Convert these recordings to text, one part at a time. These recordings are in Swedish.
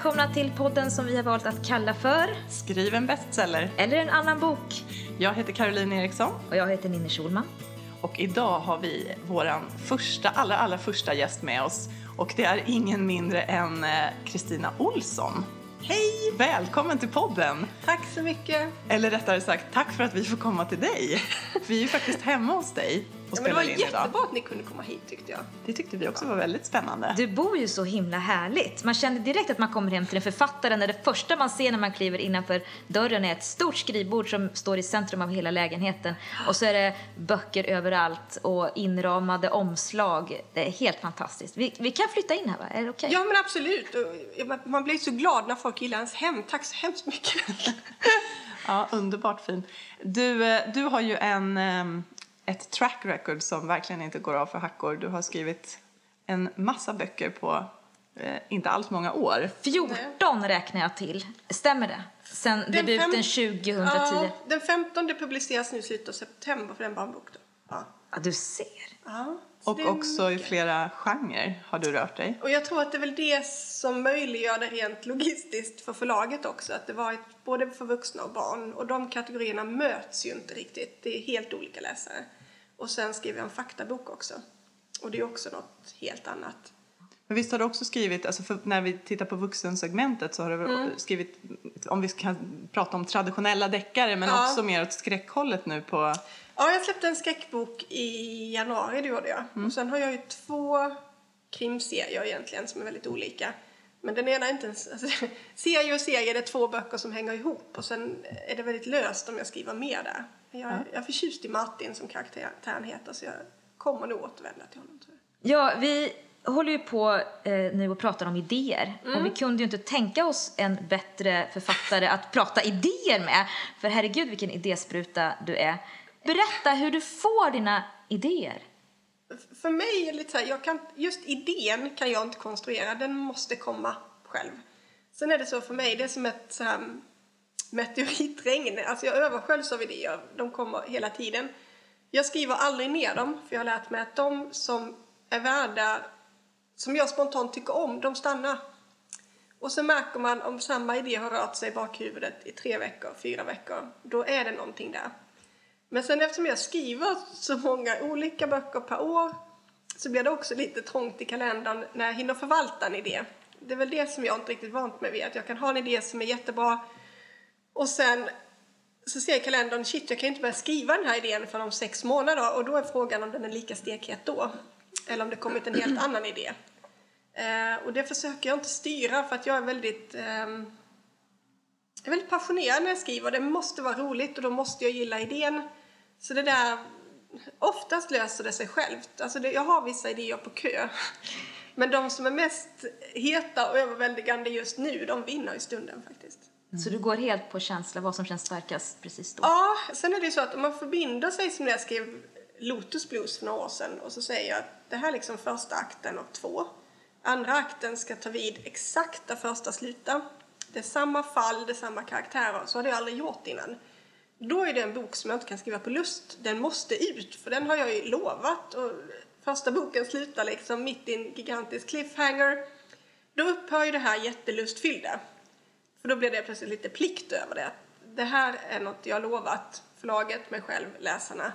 välkomna till podden som vi har valt att kalla för Skriv en bestseller. Eller en annan bok. Jag heter Caroline Eriksson Och jag heter Ninni Schulman. och idag har vi våran första, allra, allra första gäst med oss. Och det är ingen mindre än eh, Kristina Olsson. Hej! Välkommen till podden! Tack så mycket. Eller rättare sagt, tack för att vi får komma till dig. Vi är ju faktiskt hemma hos dig och Ja, men det var in idag. jättebra att ni kunde komma hit tyckte jag. Det tyckte vi också var väldigt spännande. Du bor ju så himla härligt. Man känner direkt att man kommer hem till en författare när det första man ser när man kliver innanför dörren är ett stort skrivbord som står i centrum av hela lägenheten. Och så är det böcker överallt och inramade omslag. Det är helt fantastiskt. Vi, vi kan flytta in här va? Är det okej? Ja men absolut. Man blir så glad när folk gillar ens hem. Tack så hemskt mycket. Ja, underbart fin. Du, eh, du har ju en, ehm, ett track record som verkligen inte går av för hackor. Du har skrivit en massa böcker på eh, inte alls många år. 14 räknar jag till. Stämmer det? Sen debuten fem- 2010. Ja, den 15 publiceras nu i slutet av september för den barnbok då. Ja. Ja, du ser. Ja, Och också i mycket. flera genrer har du rört dig. Och jag tror att det är väl det som möjliggör det rent logistiskt för förlaget också. Att det var ett, både för vuxna och barn. Och de kategorierna möts ju inte riktigt. Det är helt olika läsare. Och sen skriver jag en faktabok också. Och det är också något helt annat. Men visst har du också skrivit, alltså när vi tittar på vuxensegmentet så har du Mm. skrivit, om vi kan prata om traditionella deckare men Ja. också mer åt skräckhållet nu på, Ja, jag släppte en skräckbok i januari, det gjorde jag. Och sen har jag ju två krimserier egentligen som är väldigt olika. Men den ena är inte ens, alltså, serie och serie, är två böcker som hänger ihop och sen är det väldigt löst om jag skriver mer där. Jag, jag är förtjust i Martin som karaktären heter så jag kommer nog återvända till honom tror jag. Ja, vi håller ju på eh, nu och pratar om idéer. Och vi kunde ju inte tänka oss en bättre författare att prata idéer med. För herregud vilken idéspruta du är. Berätta hur du får dina idéer. För mig är det lite så här, jag kan, just idén kan jag inte konstruera, den måste komma själv. Sen är det så för mig, det är som ett så här meteoritregn. Alltså jag översköljs av idéer, de kommer hela tiden. Jag skriver aldrig ner dem, för jag har lärt mig att de som är värda, som jag spontant tycker om, de stannar. Och så märker man om samma idé har rört sig i bakhuvudet i tre veckor, fyra veckor, då är det någonting där. Men sen eftersom jag skriver så många olika böcker per år så blir det också lite trångt i kalendern när jag hinner förvalta en idé. Det är väl det som jag inte riktigt vant mig vid, att jag kan ha en idé som är jättebra och sen så ser jag i kalendern, shit jag kan inte börja skriva den här idén förrän om sex månader och då är frågan om den är lika stekhet då. Eller om det kommit en helt annan idé. Eh, och det försöker jag inte styra för att jag är väldigt eh, jag är väldigt passionerad när jag skriver. Det måste vara roligt och då måste jag gilla idén. Så det där, oftast löser det sig självt. Alltså det, jag har vissa idéer på kö. Men de som är mest heta och överväldigande just nu, de vinner i stunden faktiskt. Så du går helt på känsla, vad som känns starkast precis då. Ja, sen är det ju så att om man förbinder sig som när jag skrev Lotus Blues för några år sedan och så säger jag att det här är liksom första akten och två. Andra akten ska ta vid exakt där första slutar. Det är samma fall, det är samma karaktärer. Så har jag aldrig gjort innan. Då är det en bok som jag inte kan skriva på lust. Den måste ut, för den har jag ju lovat. Och första boken slutar liksom mitt i en gigantisk cliffhanger. Då upphör ju det här jättelustfyllda. För då blir det plötsligt lite plikt över det. Det här är något jag har lovat förlaget, mig själv, läsarna.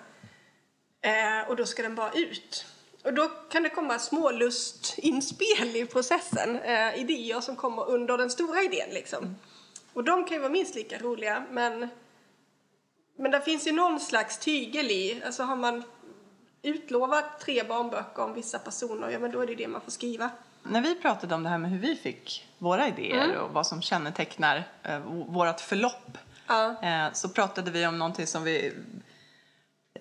Eh, och då ska den bara ut. Och då kan det komma små lustinspel i processen. Eh, idéer som kommer under den stora idén liksom. Och de kan ju vara minst lika roliga, men men det finns ju någon slags tygel i. Alltså har man utlovat tre barnböcker om vissa personer, ja men då är det det man får skriva. När vi pratade om det här med hur vi fick våra idéer Mm. och vad som kännetecknar eh, v- vårat förlopp Ja. eh, så pratade vi om någonting som vi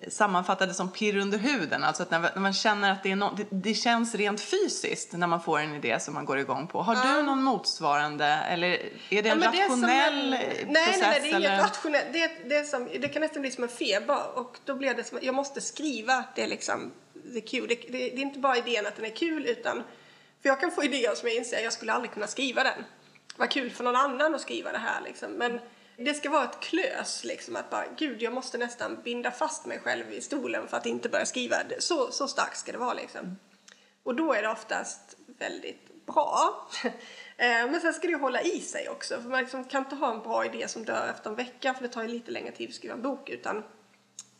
sammanfattade som pirr under huden. Alltså att när, man känner att det, är no, det, det känns rent fysiskt när man får en idé som man går igång på. Har du någon motsvarande eller är det en Ja, men det rationell en- process? Nej, nej, nej, det är inget rationellt. Det, det, är som, det kan nästan bli som en feber och då blir det som jag måste skriva. Det är liksom, det är kul. Det, det, det är inte bara idén att den är kul utan, för jag kan få idéer som jag inser jag skulle aldrig kunna skriva den. Vad kul för någon annan att skriva det här liksom. Men det ska vara ett klös liksom att bara, gud jag måste nästan binda fast mig själv i stolen för att inte börja skriva. Så, så starkt ska det vara liksom. Och då är det oftast väldigt bra. Eh, men sen ska det hålla i sig också. För man liksom kan inte ha en bra idé som dör efter en vecka för det tar ju lite längre tid att skriva en bok. Utan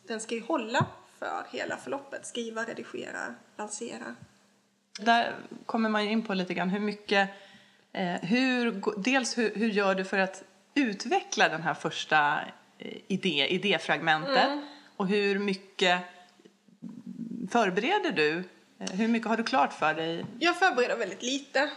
den ska ju hålla för hela förloppet. Skriva, redigera, lansera. Där kommer man ju in på lite grann hur mycket, eh, hur, dels hur, hur gör du för att utveckla den här första eh, idé, idéfragmentet och hur mycket förbereder du? Eh, Hur mycket har du klart för dig? Jag förbereder väldigt lite.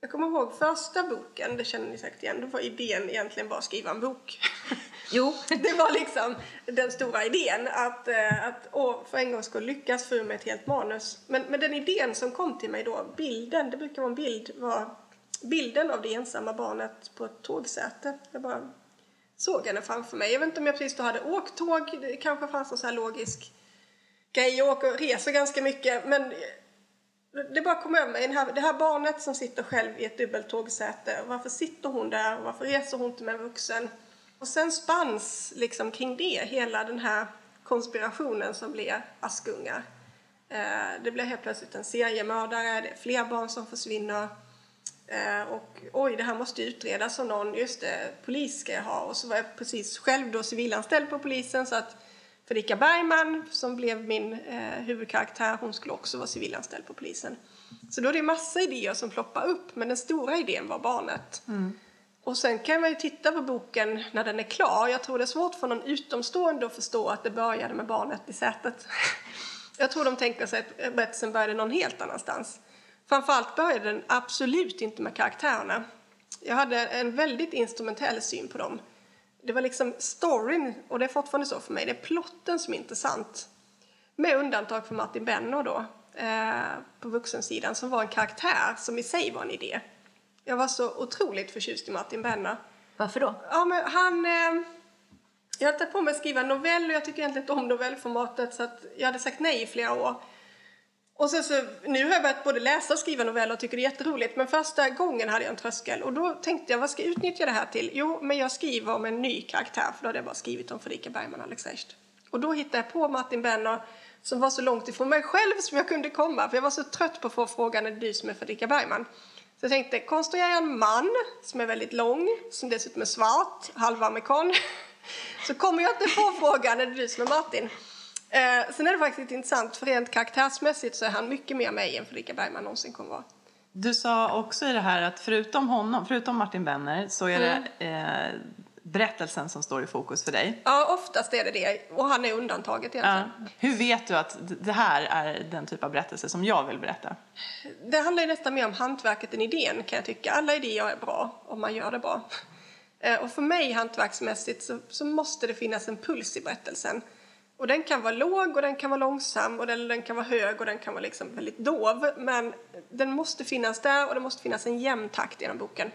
Jag kommer ihåg första boken, det känner ni säkert igen, då var idén egentligen bara att skriva en bok. Jo. Det var liksom den stora idén, att, eh, att åh, för en gång skulle lyckas få ur mig ett helt manus. Men, men den idén som kom till mig då, bilden, det brukar vara en bild, var bilden av det ensamma barnet på ett tågsäte. Jag bara såg henne framför mig. Jag vet inte om jag precis då hade åkt tåg, det kanske fanns någon så här logisk grej. Jag åker och reser ganska mycket, men det bara kom över mig. Det här, det här barnet som sitter själv i ett dubbelt tågsäte. Varför sitter hon där? Varför reser hon inte med en vuxen? Och sen spanns liksom kring det hela den här konspirationen som blir Askungar. Eh, det blir helt plötsligt en seriemördare, det är fler barn som försvinner. Eh, och oj, det här måste utredas av någon. Just det, polis ska jag ha. Och så var jag precis själv då civilanställd på polisen så att Fredrika Bergman som blev min eh, huvudkaraktär, hon skulle också vara civilanställd på polisen. Så då är det massa idéer som ploppar upp, men den stora idén var barnet. Och sen kan man ju titta på boken när den är klar. Jag tror det är svårt för någon utomstående att förstå att det började med barnet i sätet. Jag tror de tänker sig att berättelsen började någon helt annanstans. Framförallt började den absolut inte med karaktärerna. Jag hade en väldigt instrumentell syn på dem. Det var liksom storyn, och det är fortfarande så för mig, det är plotten som är intressant. Med undantag för Martin Benno då, eh, på vuxensidan, som var en karaktär som i sig var en idé. Jag var så otroligt förtjust i Martin Benno. Varför då? Ja, men han... Eh, jag hade tagit på mig att skriva en novell och jag tycker egentligen inte om novellformatet så jag hade sagt nej i flera år. Och sen så, nu har jag börjat både läsa och skriva noveller och tycker det är jätteroligt men första gången hade jag en tröskel och då tänkte jag vad ska jag utnyttja det här till? Jo, men jag skriver om en ny karaktär för då hade jag bara skrivit om Fredrika Bergman och Alex Echt. Och då hittade jag på Martin Benner som var så långt ifrån mig själv som jag kunde komma för jag var så trött på att få frågan är det du som är Fredrika Bergman? Så jag tänkte, konstruera en man som är väldigt lång, som dessutom är svart, halvamerikan. Så kommer jag inte få frågan, är det du som är Martin? Eh, sen är det faktiskt intressant, för rent karaktärsmässigt så är han mycket mer mig än Fredrika Bergman någonsin kommer vara. Du sa också i det här att förutom honom, förutom Martin Benner, så är det eh, berättelsen som står i fokus för dig. Ja, oftast är det det, och han är undantaget Ja. egentligen. Hur vet du att det här är den typ av berättelse som jag vill berätta? Det handlar nästan mer om hantverket än idén kan jag tycka. Alla idéer är bra om man gör det bra. Eh, Och för mig hantverksmässigt så, så måste det finnas en puls i berättelsen. Och den kan vara låg och den kan vara långsam och den, den kan vara hög och den kan vara liksom väldigt dov. Men den måste finnas där och det måste finnas en jämn takt genom boken.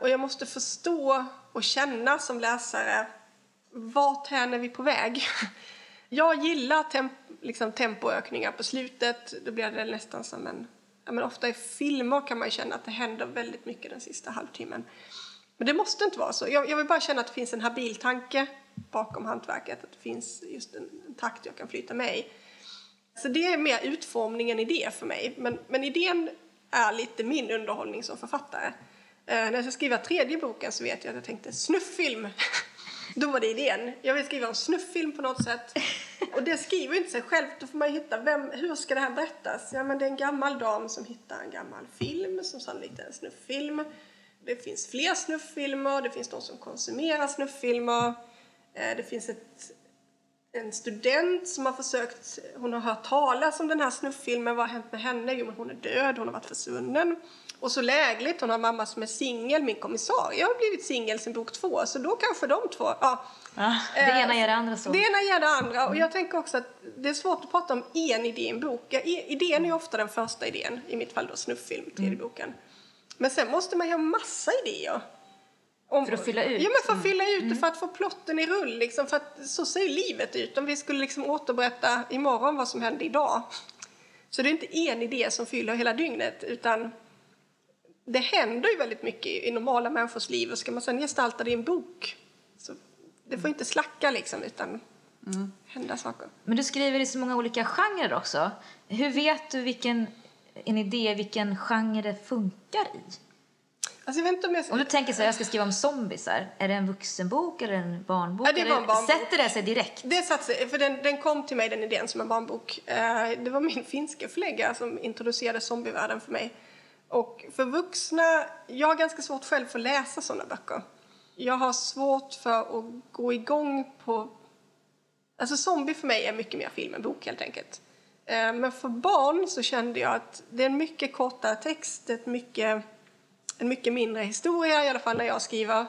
Och jag måste förstå och känna som läsare vart hän är vi på väg? Jag gillar temp liksom tempoökningar på slutet. Då blir det nästan som en... Ja, men ofta i filmer kan man känna att det händer väldigt mycket den sista halvtimmen. Men det måste inte vara så. Jag, jag vill bara känna att det finns en habil tanke bakom hantverket. Att det finns just en, en takt jag kan flyta med i. Så det är mer utformningen i det för mig. Men, men idén är lite min underhållning som författare. Eh, när jag ska skriva tredje boken så vet jag att jag tänkte snufffilm. Då var det idén. Jag vill skriva en snufffilm på något sätt. Och det skriver ju inte sig självt. Då får man ju hitta, vem, hur ska det här berättas? Ja men det är en gammal dam som hittar en gammal film som sannolikt är en snufffilm. Det finns fler snufffilmer, det finns de som konsumerar snufffilmer. Eh, Det finns ett en student som har försökt, hon har hört talas om den här snufffilmen, vad har hänt med henne? Jo men hon är död, hon har varit försvunnen. Och så lägligt, hon har en mamma som är singel, min kommissarie har blivit singel sen bok två, så då kanske de två, ja. Ja. Det ena ger det andra så. Det ena ger det andra och jag tänker också att det är svårt att prata om en idé i en bok. Idén är ofta den första idén, i mitt fall då snufffilm, tredje boken. Men sen måste man ju ha massa idéer. Om, För att fylla ut. Ja, men för att fylla ut det, för att få plotten i rull. Liksom, för att så ser ju livet ut. Om vi skulle liksom återberätta imorgon vad som hände idag. Så det är inte en idé som fyller hela dygnet, utan det händer ju väldigt mycket i, normala människors liv. Och ska man sen gestalta det i en bok, så det får inte slacka liksom, utan hända saker. Men du skriver i så många olika genrer också. Hur vet du vilken en idé vilken genre det funkar i? Alltså jag vet inte om jag... Om du tänker så här, jag ska skriva om zombisar, är det en vuxenbok eller en barnbok? Ja, det var en barnbok. Sätter det sig direkt? Det satt sig, för den, den kom till mig den idén som en barnbok. Eh, det var min finska förläggare som introducerade zombievärlden för mig. Och för vuxna, jag har ganska svårt själv för att läsa sådana böcker. Jag har svårt för att gå igång på... Alltså zombie för mig är mycket mer film än bok helt enkelt. Eh, men för barn så kände jag att det är en mycket kortare text, ett mycket, en mycket mindre historia, i alla fall när jag skriver.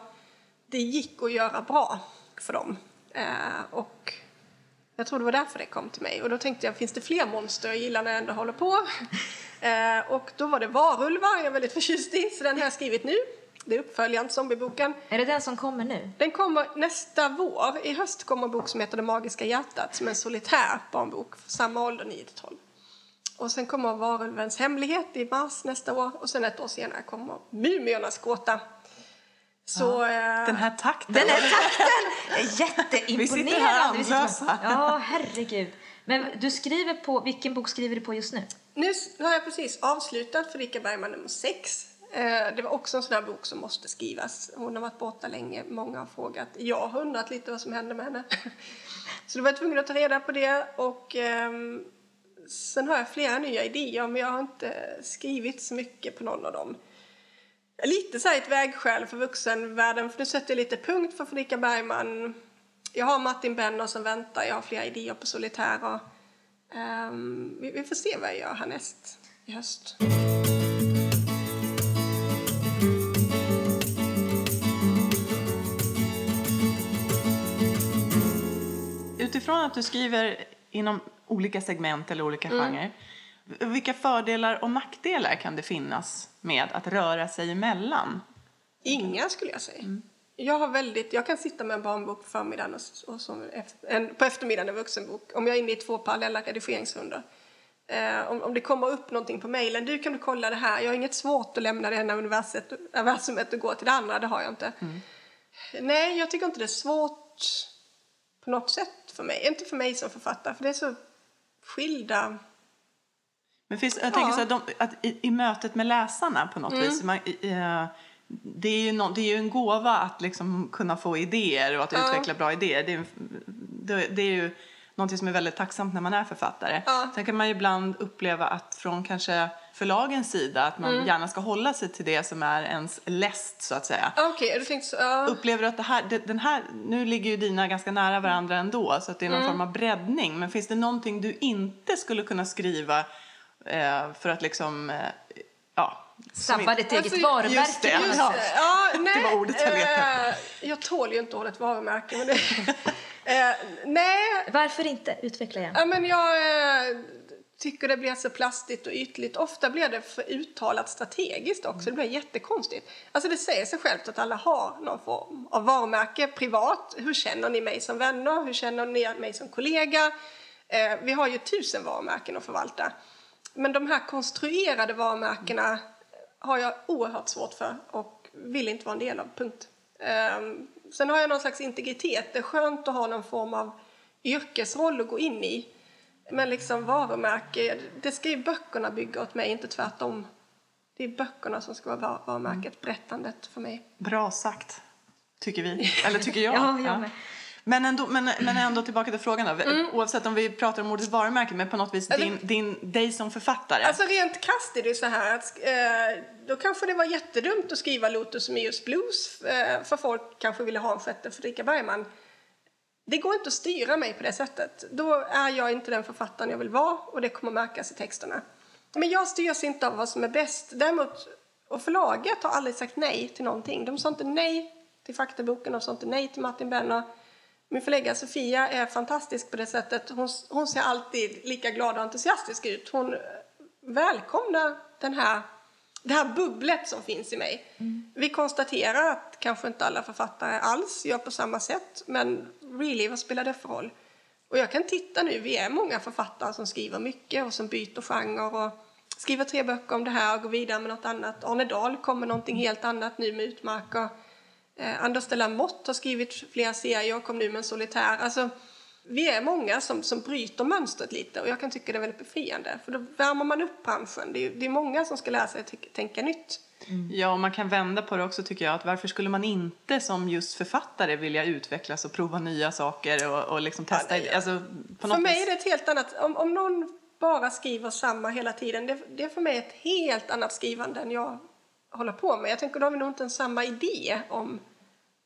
Det gick att göra bra för dem. Eh, och jag tror det var därför det kom till mig. Och då tänkte jag, finns det fler monster jag gillar när jag ändå håller på? eh, och då var det varulvar, jag är väldigt förtjust i, så den har jag skrivit nu. Det är uppföljaren till zombieboken. Är det den som kommer nu? Den kommer nästa vår. I höst kommer en bok som heter Det magiska hjärtat som är en solitär barnbok för samma ålder, 9-12. Och sen kommer Varulvens hemlighet i mars nästa år och sen ett år senare kommer Mumiernas gåta. Så... eh, Den här takten. Den här takten är jätteimponerande. Vi sitter här andlösa. Ja, herregud. Men du skriver på, vilken bok skriver du på just nu? Nu har jag precis avslutat Fredrika Bergman nummer 6. Det var också en sån här bok som måste skrivas. Hon har varit borta länge, många har frågat. Jag har undrat lite vad som hände med henne. Så då var jag tvungen att ta reda på det. Och ehm, sen har jag flera nya idéer men jag har inte skrivit så mycket på någon av dem. Lite så här ett vägskäl för vuxenvärlden för nu sätter jag lite punkt för Fredrika Bergman. Jag har Martin Benner som väntar, jag har flera idéer på solitärer. Ehm, vi, vi får se vad jag gör härnäst i höst. Utifrån att du skriver inom olika segment eller olika genrer, vilka fördelar och nackdelar kan det finnas med att röra sig emellan? Inga skulle jag säga. Jag, har väldigt, jag kan sitta med en barnbok på förmiddagen och, och som en, på eftermiddagen en vuxenbok. Om jag är inne i två parallella redigeringsrundor. Eh, om, om det kommer upp någonting på mejlen, du kan du kolla det här. Jag har inget svårt att lämna det ena universumet och gå till det andra, det har jag inte. Nej, jag tycker inte det är svårt på något sätt för mig. Inte för mig som författare, för det är så skilda... Men finns, jag tänker Ja. så här, de, att i, i mötet med läsarna på något vis, man, eh, det, är ju no, det är ju en gåva att liksom kunna få idéer och att utveckla bra idéer. Det är, det, det är ju någonting som är väldigt tacksamt när man är författare. Ja. Sen kan man ibland uppleva att från kanske förlagens sida att man gärna ska hålla sig till det som är ens läst så att säga. Ah, Okej, tänkte så... Ja. Upplever du att det här, det, den här, nu ligger ju dina ganska nära varandra ändå så att det är någon Mm. form av breddning. Men finns det någonting du inte skulle kunna skriva eh, för att liksom, eh, ja. Sabba ditt eget Alltså, varumärke. just det. Just Ja. det. Ja, nej, var ordet jag letade eh, jag tål ju inte ordet varumärke. Men det, eh, nej, Varför inte? Utveckla gärna. ja, men jag eh, tycker det blir så plastigt och ytligt. Ofta blir det för uttalat strategiskt också. Det blir jättekonstigt. Alltså det säger sig självt att alla har någon form av varumärke privat. Hur känner ni mig som vänner? Hur känner ni mig som kollega? Eh, vi har ju tusen varumärken att förvalta. Men de här konstruerade varumärkena har jag oerhört svårt för och vill inte vara en del av, punkt. Ehm, sen har jag någon slags integritet. Det är skönt att ha någon form av yrkesroll att gå in i. Men liksom varumärke, det ska ju böckerna bygga åt mig, inte tvärtom. Det är böckerna som ska vara var- varumärket, berättandet för mig. Bra sagt, tycker vi. Eller tycker jag. Ja, jag med. Men, ändå, men, men ändå tillbaka till frågan då. Mm. Oavsett om vi pratar om ordet varumärke, men på något vis din, din, dig som författare. Alltså rent krasst är det så här att eh, då kanske det var jättedumt att skriva Lotus Meus Blues eh, för folk kanske ville ha en sjätte Fredrika Bergman. Det går inte att styra mig på det sättet. Då är jag inte den författaren jag vill vara och det kommer märkas i texterna. Men jag styrs inte av vad som är bäst. Däremot, och förlaget har aldrig sagt nej till någonting. De sa inte nej till faktaboken, de sa inte nej till Martin Benner. Min förläggare Sofia är fantastisk på det sättet. Hon, hon ser alltid lika glad och entusiastisk ut. Hon välkomnar den här, det här bubblet som finns i mig. Vi konstaterar att kanske inte alla författare alls gör på samma sätt. Men really, vad spelar det för roll? Och jag kan titta nu, vi är många författare som skriver mycket och som byter genre och skriver tre böcker om det här och går vidare med något annat. Arne Dahl kommer någonting helt annat nu med Utmarker. Eh, Anders de la Motte har skrivit flera serier och kom nu med en solitär. Alltså, vi är många som, som bryter mönstret lite och jag kan tycka det är väldigt befriande. För då värmer man upp branschen. Det är, det är många som ska lära sig att tänka nytt. Ja, och man kan vända på det också tycker jag. Att varför skulle man inte som just författare vilja utvecklas och prova nya saker och, och liksom testa? Ja, det- alltså, på För mig vis- är det ett helt annat, om, om någon bara skriver samma hela tiden, det, det är för mig ett helt annat skrivande än jag håller på med. Jag tänker då har vi nog inte en samma idé om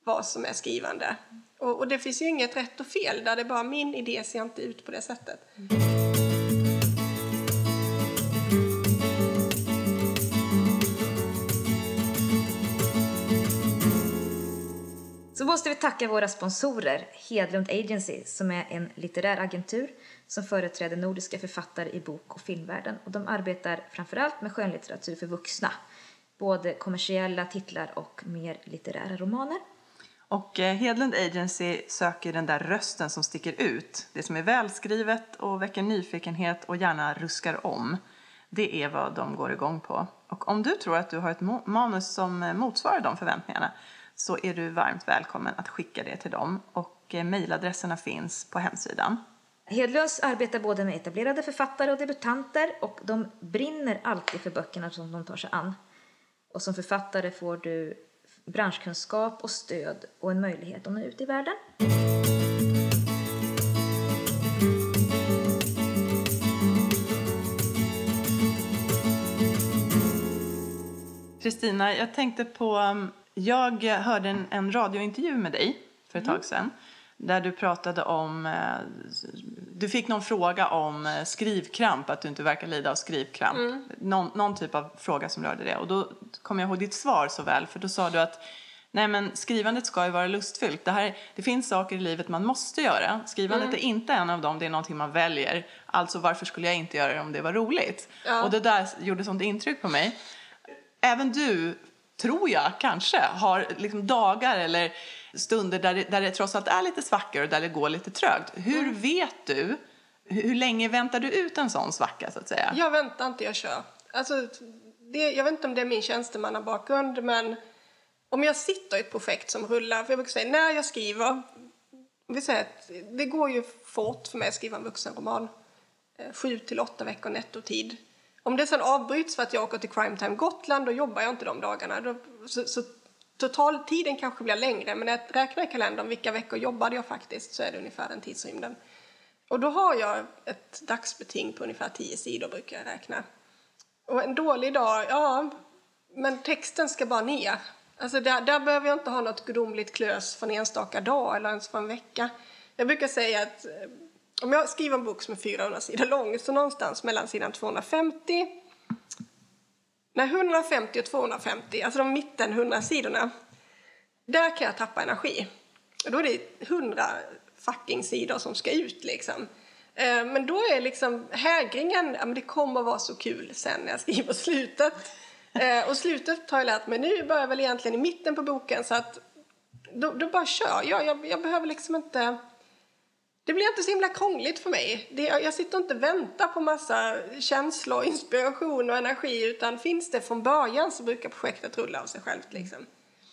vad som är skrivande. Och, och det finns ju inget rätt och fel där, det är bara min idé ser inte ut på det sättet. Så måste vi tacka våra sponsorer, Hedlund Agency, som är en litterär agentur som företräder nordiska författare i bok och filmvärlden. Och de arbetar framförallt med skönlitteratur för vuxna, både kommersiella titlar och mer litterära romaner. Och eh, Hedlund Agency söker den där rösten som sticker ut. Det som är välskrivet och väcker nyfikenhet och gärna ruskar om. Det är vad de går igång på. Och om du tror att du har ett manus som eh, motsvarar de förväntningarna så är du varmt välkommen att skicka det till dem. Och eh, mejladresserna finns på hemsidan. Hedlunds arbetar både med etablerade författare och debutanter och de brinner alltid för böckerna som de tar sig an. Och som författare får du branschkunskap och stöd och en möjlighet att nå ut i världen. Kristina, jag tänkte på... um, Jag hörde en, en radiointervju med dig för ett tag sedan. Där du pratade om... eh, Du fick någon fråga om eh, skrivkramp, att du inte verkar lida av skrivkramp. Någon, någon typ av fråga som rörde det. Och då kom jag ihåg ditt svar så väl, för då sa du att Nej men skrivandet ska ju vara lustfyllt. Det, här, det finns saker i livet man måste göra. Skrivandet är inte en av dem, det är någonting man väljer. Alltså varför skulle jag inte göra det om det var roligt? Ja. Och det där gjorde sånt intryck på mig. Även du, tror jag, kanske har liksom dagar eller stunder där det, där det trots allt är lite svackor och där det går lite trögt. Hur vet du, hur, hur länge väntar du ut en sån svacka så att säga? Jag väntar inte, jag kör. Alltså, det, jag vet inte om det är min tjänstemannabakgrund, men om jag sitter i ett projekt som rullar, för jag brukar säga när jag skriver, vi säger att det går ju fort för mig att skriva en vuxenroman. Eh, Sju till åtta veckor nettotid. Om det sen avbryts för att jag åker till Crime Time Gotland, då jobbar jag inte de dagarna. Då, så, så totaltiden kanske blir längre, men när jag räknar i kalendern vilka veckor jobbade jag faktiskt så är det ungefär den tidsrymden. Och då har jag ett dagsbeting på ungefär tio sidor brukar jag räkna. Och en dålig dag, ja, men texten ska bara ner. Alltså där, där behöver jag inte ha något gudomligt klös för en enstaka dag eller ens för en vecka. Jag brukar säga att eh, om jag skriver en bok som är 400 sidor lång, så någonstans mellan sidan 250 Nej, 150 och 250, alltså de mitten 100 sidorna, där kan jag tappa energi. Och då är det 100 fucking sidor som ska ut liksom. Eh, men då är liksom hägringen, ja men det kommer vara så kul sen när jag skriver slutet. Eh, och slutet har jag lärt mig nu, börjar väl egentligen i mitten på boken så att då, då bara kör jag. jag. Jag behöver liksom inte det blir inte så himla krångligt för mig. Det, jag sitter inte och väntar på massa känslor, inspiration och energi utan finns det från början så brukar projektet rulla av sig självt. Liksom.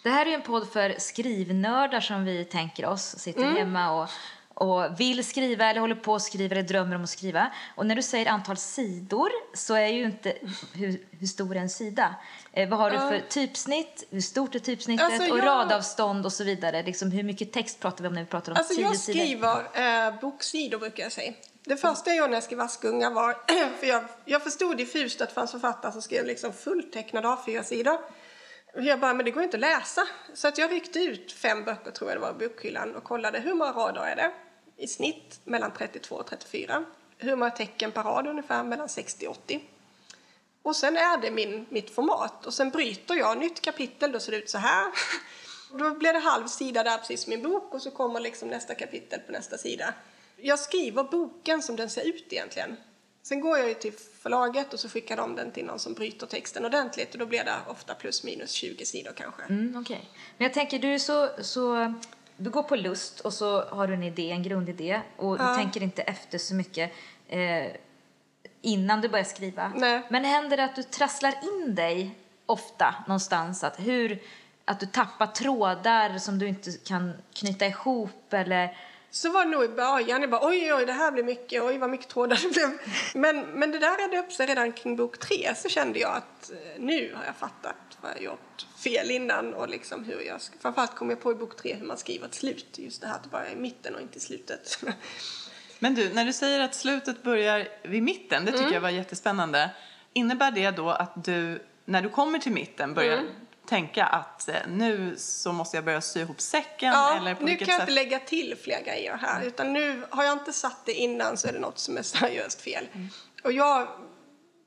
Det här är en podd för skrivnördar som vi tänker oss, sitter hemma och, och vill skriva eller håller på att skriva eller drömmer om att skriva. Och när du säger antal sidor så är ju inte hur, hur stor är en sida. Eh, vad har du för typsnitt, hur stort är typsnittet Alltså, och jag- radavstånd och så vidare. Liksom, hur mycket text pratar vi om när vi pratar om Alltså tio jag sidor? skriver eh, boksidor brukar jag säga. Det första jag gjorde när jag skrev Askunga var, för jag, jag förstod diffust att det fanns författare som skrev liksom fulltecknade A4-sidor. Och Jag bara, men det går inte att läsa. Så att jag ryckte ut fem böcker tror jag det var i bokhyllan och kollade hur många rader är det i snitt mellan 32 och 34. Hur många tecken per rad ungefär mellan 60 och 80. Och sen är det min, mitt format. Och sen bryter jag nytt kapitel, då ser det ut så här. Då blir det halv sida där, precis som min bok, och så kommer liksom nästa kapitel på nästa sida. Jag skriver boken som den ser ut egentligen. Sen går jag ju till förlaget och så skickar de den till någon som bryter texten ordentligt och då blir det ofta plus minus 20 sidor kanske. Mm, okej. Men jag tänker, du är så, så... Du går på lust och så har du en idé, en grundidé och Ja. du tänker inte efter så mycket eh, innan du börjar skriva. Nej. Men händer det att du trasslar in dig ofta någonstans? Att, hur, att du tappar trådar som du inte kan knyta ihop eller Så var det nog i början. Jag bara oj, oj, det här blir mycket. Oj, vad mycket trådar det blev. Men, men det där redde upp sig redan kring bok tre. Så kände jag att eh, nu har jag fattat vad jag gjort fel innan och liksom hur jag. Framförallt kom jag på i bok tre hur man skriver ett slut. Just det här att det bara är i mitten och inte i slutet. Men du, när du säger att slutet börjar vid mitten, det tycker Mm. jag var jättespännande. Innebär det då att du, när du kommer till mitten, börjar Mm. Tänka att eh, nu så måste jag börja sy ihop säcken? Ja, eller på nu kan jag sätt? inte lägga till fler grejer här. Utan nu har jag inte satt det innan så är det något som är seriöst fel. Och jag,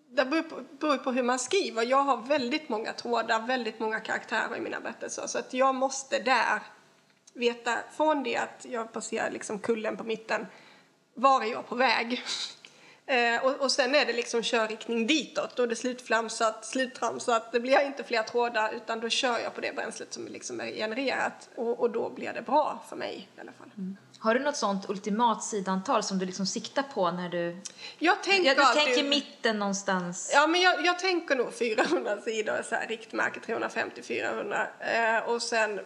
det beror på, beror på hur man skriver. Jag har väldigt många trådar, väldigt många karaktärer i mina berättelser. Så att jag måste där veta, från det att jag passerar liksom kullen på mitten, var är jag på väg? Eh, och, och sen är det liksom körriktning ditåt. Då är det slutflamsat, sluttramsat. Det blir inte fler trådar utan då kör jag på det bränslet som liksom är genererat. Och, och då blir det bra för mig i alla fall. Har du något sånt ultimat sidantal som du liksom siktar på när du... Jag tänker Ja, du alltid... tänker mitten någonstans. Ja, men jag, jag tänker nog 400 sidor, så här, riktmärke 350-400. Eh, och sen,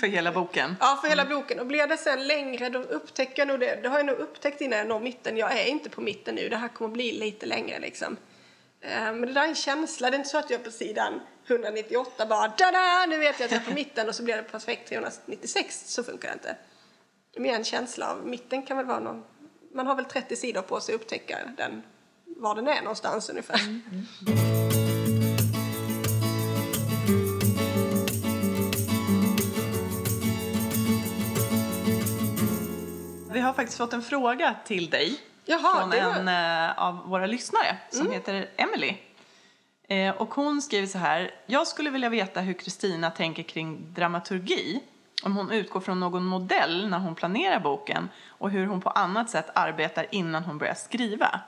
För hela boken? ja för hela boken. Och blir det sen längre då upptäcker jag nog det. Det har jag nog upptäckt innan jag når mitten. Jag är inte på mitten nu, det här kommer bli lite längre liksom. Eh, men det där är en känsla, det är inte så att jag är på sidan 198 bara da nu vet jag att jag är på mitten och så blir det perfekt 396. Så funkar det inte. Det är mer en känsla av, mitten kan väl vara någon, man har väl 30 sidor på sig att upptäcka den, var den är någonstans ungefär. Vi har faktiskt fått en fråga till dig Jaha, från det var- en eh, av våra lyssnare som heter Emily. Eh, och hon skriver så här. Jag skulle vilja veta hur Kristina tänker kring dramaturgi. Om hon utgår från någon modell när hon planerar boken och hur hon på annat sätt arbetar innan hon börjar skriva.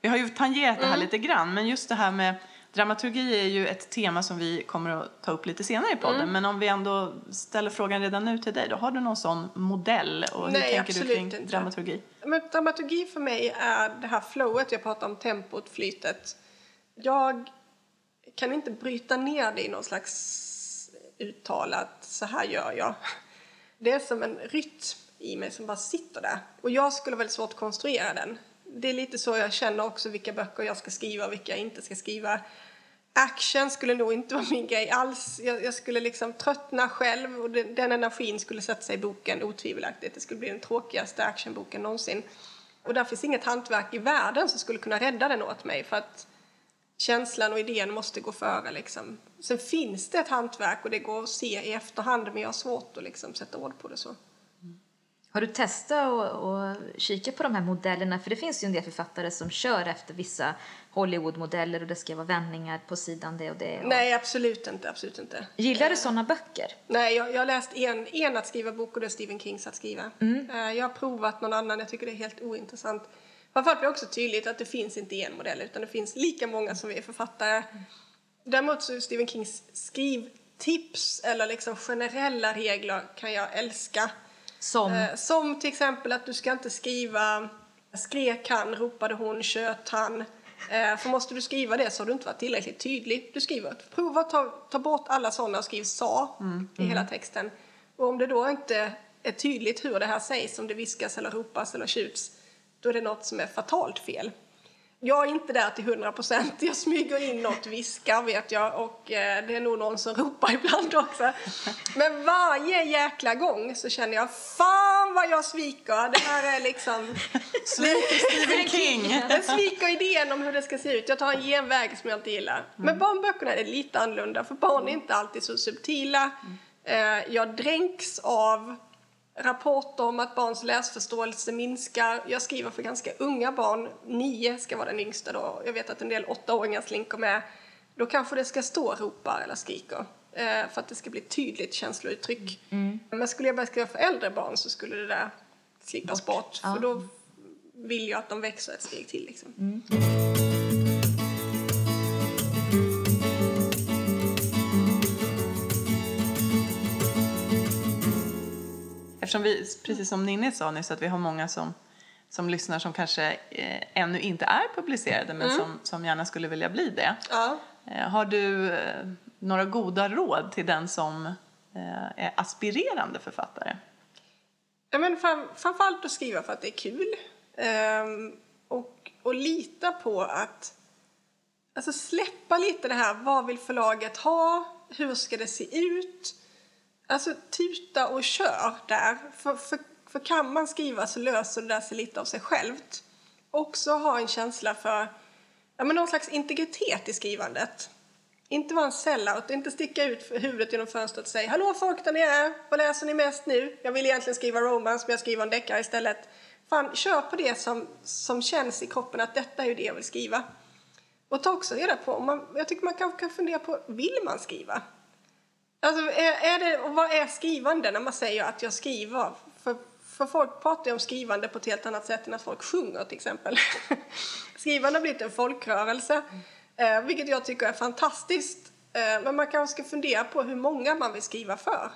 Vi har ju tangerat det här lite grann, men just det här med dramaturgi är ju ett tema som vi kommer att ta upp lite senare i podden. Men om vi ändå ställer frågan redan nu till dig då. Har du någon sån modell och hur Nej, tänker du absolut kring inte. dramaturgi? Men dramaturgi för mig är det här flowet, jag pratar om tempot, flytet. Jag kan inte bryta ner det i någon slags uttalat, så här gör jag. Det är som en rytm i mig som bara sitter där. Och jag skulle väldigt svårt att konstruera den. Det är lite så jag känner också vilka böcker jag ska skriva och vilka jag inte ska skriva. Action skulle nog inte vara min grej alls. Jag, jag skulle liksom tröttna själv och den, den energin skulle sätta sig i boken otvivelaktigt. Det skulle bli den tråkigaste actionboken någonsin. Och där finns inget hantverk i världen som skulle kunna rädda den åt mig för att känslan och idén måste gå före liksom. Sen finns det ett hantverk och det går att se i efterhand men jag har svårt att liksom sätta ord på det så. Har du testat att kika på de här modellerna? För det finns ju en del författare som kör efter vissa Hollywood-modeller och det ska vara vändningar på sidan det och det. Och... Nej, absolut inte, absolut inte. Gillar du sådana böcker? Nej, jag, har läst en, en att skriva bok och det är Stephen Kings att skriva. Eh, Jag har provat någon annan, jag tycker det är helt ointressant. Framförallt blir det också tydligt att det finns inte en modell utan det finns lika många som vi är författare. Däremot så Stephen Kings skrivtips eller liksom generella regler kan jag älska. Som? Eh, som till exempel att du ska inte skriva skrek han, ropade hon, tjöt han. Eh, för måste du skriva det så har du inte varit tillräckligt tydlig. Du skriver, prova att ta, ta bort alla sådana och skriv sa i hela texten. Och om det då inte är tydligt hur det här sägs, om det viskas eller ropas eller tjuts, då är det något som är fatalt fel. Jag är inte där till hundra procent. Jag smyger in något viskar vet jag och eh, det är nog någon som ropar ibland också. Men varje jäkla gång så känner jag fan vad jag sviker. Det här är liksom... Stephen King! Jag sviker idén om hur det ska se ut. Jag tar en genväg som jag inte gillar. Men barnböckerna är lite annorlunda för barn är inte alltid så subtila. Eh, Jag dränks av rapporter om att barns läsförståelse minskar. Jag skriver för ganska unga barn. Nio ska vara den yngsta då. Jag vet att en del åttaåringar slinker med. Då kanske det ska stå ropar eller skriker. eh, För att det ska bli tydligt känslouttryck. Men skulle jag börja skriva för äldre barn så skulle det där slippas bort. För då vill jag att de växer ett steg till. Liksom. Eftersom vi, precis som Ninni sa nyss, att vi har många som, som lyssnar som kanske eh, ännu inte är publicerade men som, som gärna skulle vilja bli det. Ja. Eh, har du eh, några goda råd till den som eh, är aspirerande författare? Ja, men fram, framförallt att skriva för att det är kul. Ehm, och, och lita på att... Alltså släppa lite det här, vad vill förlaget ha? Hur ska det se ut? Alltså tuta och kör där. För, för, för kan man skriva så löser det där sig lite av sig självt. Också ha en känsla för ja, men någon slags integritet i skrivandet. Inte vara en sellout, inte sticka ut huvudet genom fönstret och säga Hallå folk där nere, vad läser ni mest nu? Jag vill egentligen skriva romance men jag skriver en deckare istället. Fan, kör på det som, som känns i kroppen att detta är ju det jag vill skriva. Och ta också reda på, man, jag tycker man kanske kan fundera på, vill man skriva? Alltså, är, är det, och vad är skrivande när man säger att jag skriver? För, för folk pratar ju om skrivande på ett helt annat sätt än att folk sjunger till exempel. skrivande har blivit en folkrörelse, eh, vilket jag tycker är fantastiskt. Eh, men man kanske ska fundera på hur många man vill skriva för.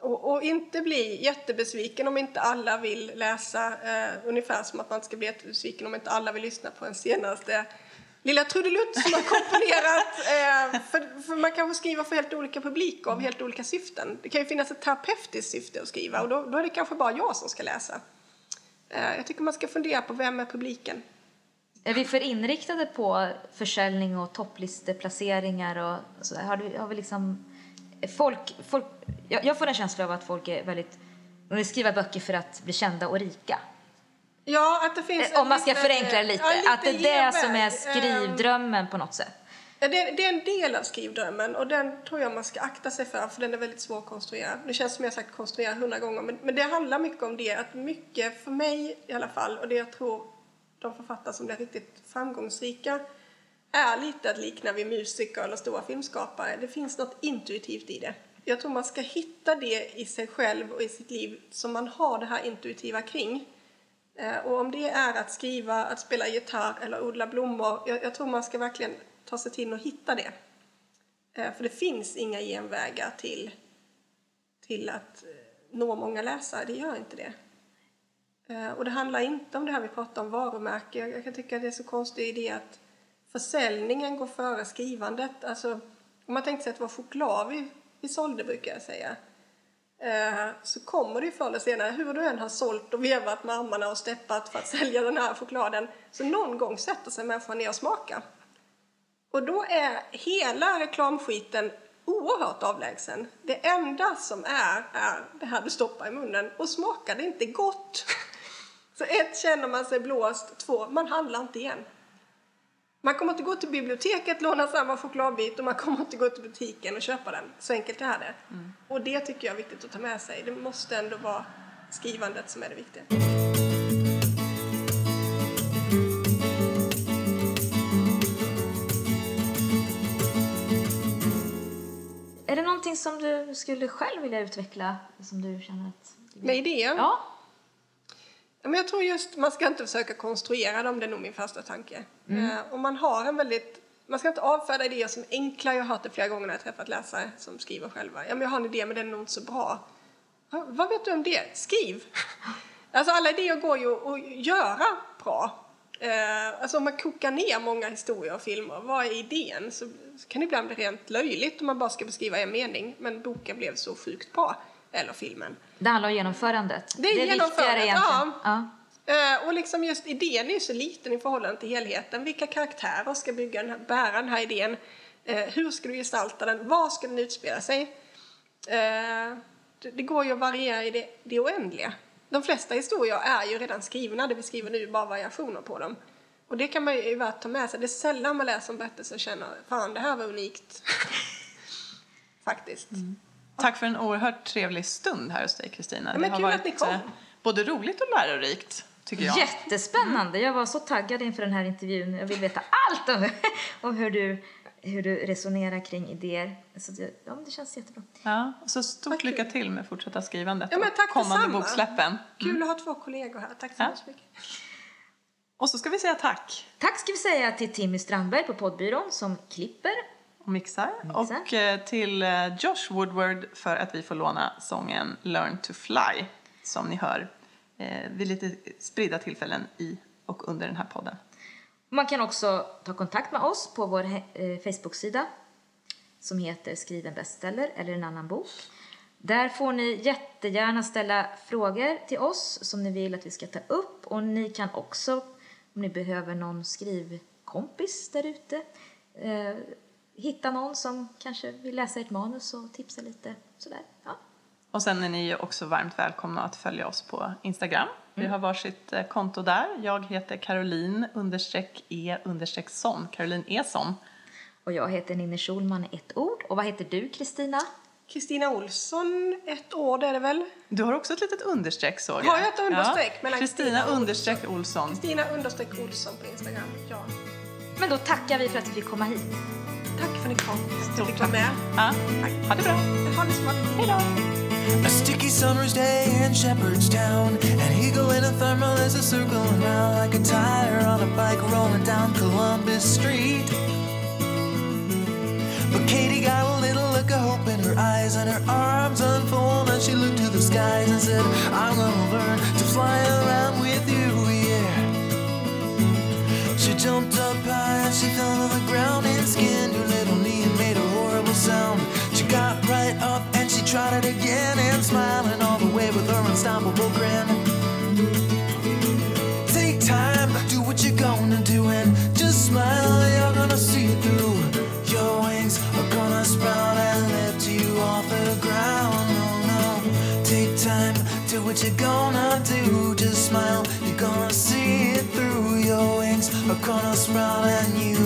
Och, och inte bli jättebesviken om inte alla vill läsa, eh, ungefär som att man inte ska bli jättebesviken om inte alla vill lyssna på en senaste lilla trudelutt som har komponerat. Eh, för, för man kanske skriver för helt olika publiker av helt olika syften. Det kan ju finnas ett terapeutiskt syfte att skriva och då, då är det kanske bara jag som ska läsa. Eh, jag tycker man ska fundera på vem är publiken. Är vi för inriktade på försäljning och topplisteplaceringar och så? Har, du, har vi liksom... Folk, folk, jag, jag får en känsla av att folk är väldigt... De vill skriva böcker för att bli kända och rika. Ja, att det finns... Om man ska lite- förenkla det lite. ja, lite att det är det som är genväg. skrivdrömmen på något sätt. Ja, Det, det är en del av skrivdrömmen och den tror jag man ska akta sig för för den är väldigt svår att konstruera. Det känns som jag sagt konstruera hundra gånger men, men det handlar mycket om det att mycket för mig i alla fall och det jag tror de författare som blir riktigt framgångsrika är lite att likna vid musiker eller stora filmskapare. Det finns något intuitivt i det. Jag tror man ska hitta det i sig själv och i sitt liv som man har det här intuitiva kring. Eh, och om det är att skriva, att spela gitarr eller odla blommor, jag, jag tror man ska verkligen ta sig till och hitta det. Eh, för det finns inga genvägar till, till att eh, nå många läsare, det gör inte det. Och det handlar inte om det här vi pratar om, varumärke. Jag kan tycka att det är så konstig idé att försäljningen går före skrivandet. Alltså, om man tänkte sig att det var choklad vi, vi sålde, brukar jag säga Eh, så kommer det ju förr eller senare, hur du än har sålt och vevat med armarna och steppat för att sälja den här chokladen, så någon gång sätter sig människan ner och smakar. Och då är hela reklamskiten oerhört avlägsen. Det enda som är, är det här du stoppar i munnen och smakar det inte gott. Så ett, känner man sig blåst, två, man handlar inte igen. Man kommer inte gå till biblioteket, låna samma chokladbit och man kommer inte gå till butiken och köpa den. Så enkelt är det. Och det tycker jag är viktigt att ta med sig. Det måste ändå vara skrivandet som är det viktiga. Är det någonting som du skulle själv vilja utveckla? Som du känner att... Med idéer? Ja. Men jag tror just, man ska inte försöka konstruera dem, det är nog min första tanke. Eh, om man har en väldigt, man ska inte avfärda idéer som enkla, jag har hört det flera gånger när jag träffat läsare som skriver själva. Ja men jag har en idé men den är nog inte så bra. Ja, Vad vet du om det? Skriv! Alltså alla idéer går ju att göra bra. Eh, alltså om man kokar ner många historier och filmer, vad är idén? Så, så kan det ibland bli rent löjligt om man bara ska beskriva en mening, men boken blev så sjukt bra. Eller filmen. Det handlar om genomförandet. Det är viktigare genomförandet, egentligen. ja. ja. Eh, och liksom just idén är ju så liten i förhållande till helheten. Vilka karaktärer ska bygga den här, bära den här idén? Eh, hur ska du gestalta den? Var ska den utspela sig? Eh, det, det går ju att variera i det, det oändliga. De flesta historier är ju redan skrivna, det vi skriver nu är bara variationer på dem. Och det kan man ju värt ta med sig. Det är sällan man läser en berättelse och känner fan det här var unikt. Faktiskt. Tack för en oerhört trevlig stund här hos dig, Kristina. det har varit eh, både roligt och lärorikt, tycker jag. Jättespännande. Jag var så taggad inför den här intervjun. Jag vill veta allt om, om hur, du, hur du resonerar kring idéer. Så det, ja, det känns jättebra. Ja, och så stort kul. lycka till med fortsatta skrivandet Ja, men och tack kommande detsamma. boksläppen. Kul att ha två kollegor här. Tack så Ja. mycket. Och så ska vi säga tack Tack ska vi säga till Timmy Strandberg på poddbyrån som klipper. Och mixar. Mixar. Och eh, till eh, Josh Woodward för att vi får låna sången Learn to Fly som ni hör eh, vid lite spridda tillfällen i och under den här podden. Man kan också ta kontakt med oss på vår Facebook-sida som heter Skriv en bestseller eller en annan bok. Där får ni jättegärna ställa frågor till oss som ni vill att vi ska ta upp och ni kan också, om ni behöver någon skrivkompis där ute, hitta någon som kanske vill läsa ert manus och tipsa lite sådär. Ja. Och sen är ni ju också varmt välkomna att följa oss på Instagram. Vi Mm. har varsitt eh, konto där. Jag heter Caroline understreck E understreck son. Caroline Eson. Och jag heter Ninni Schulman ett ord. Och vad heter du Kristina? Kristina Olsson, ett år är det väl? Du har också ett litet understreck såg Har jag ett understreck mellan Kristina understreck Olsson. Kristina understreck Olsson på Instagram. Ja. Men då tackar vi för att vi fick komma hit. Tack för att ni kom. Att jag fick tack. vara med. Ja, ha det bra. Ha det så bra. Hej då! A sticky summer's day in Shepherdstown. An eagle in a thermal is a circling round like a tire on a bike rolling down Columbus Street. But Katie got a little look of hope in her eyes and her arms unfold and she looked to the skies and said, I'm gonna learn to fly around with you, yeah. She jumped up high and she fell to the ground and skinned got right up and she tried it again and smiling all the way with her unstoppable grin. Take time, do what you're gonna do and just smile. You're gonna see it through. Your wings are gonna sprout and lift you off the ground. No, no. Take time, do what you're gonna do. Just smile, you're gonna see it through. Your wings are gonna sprout and you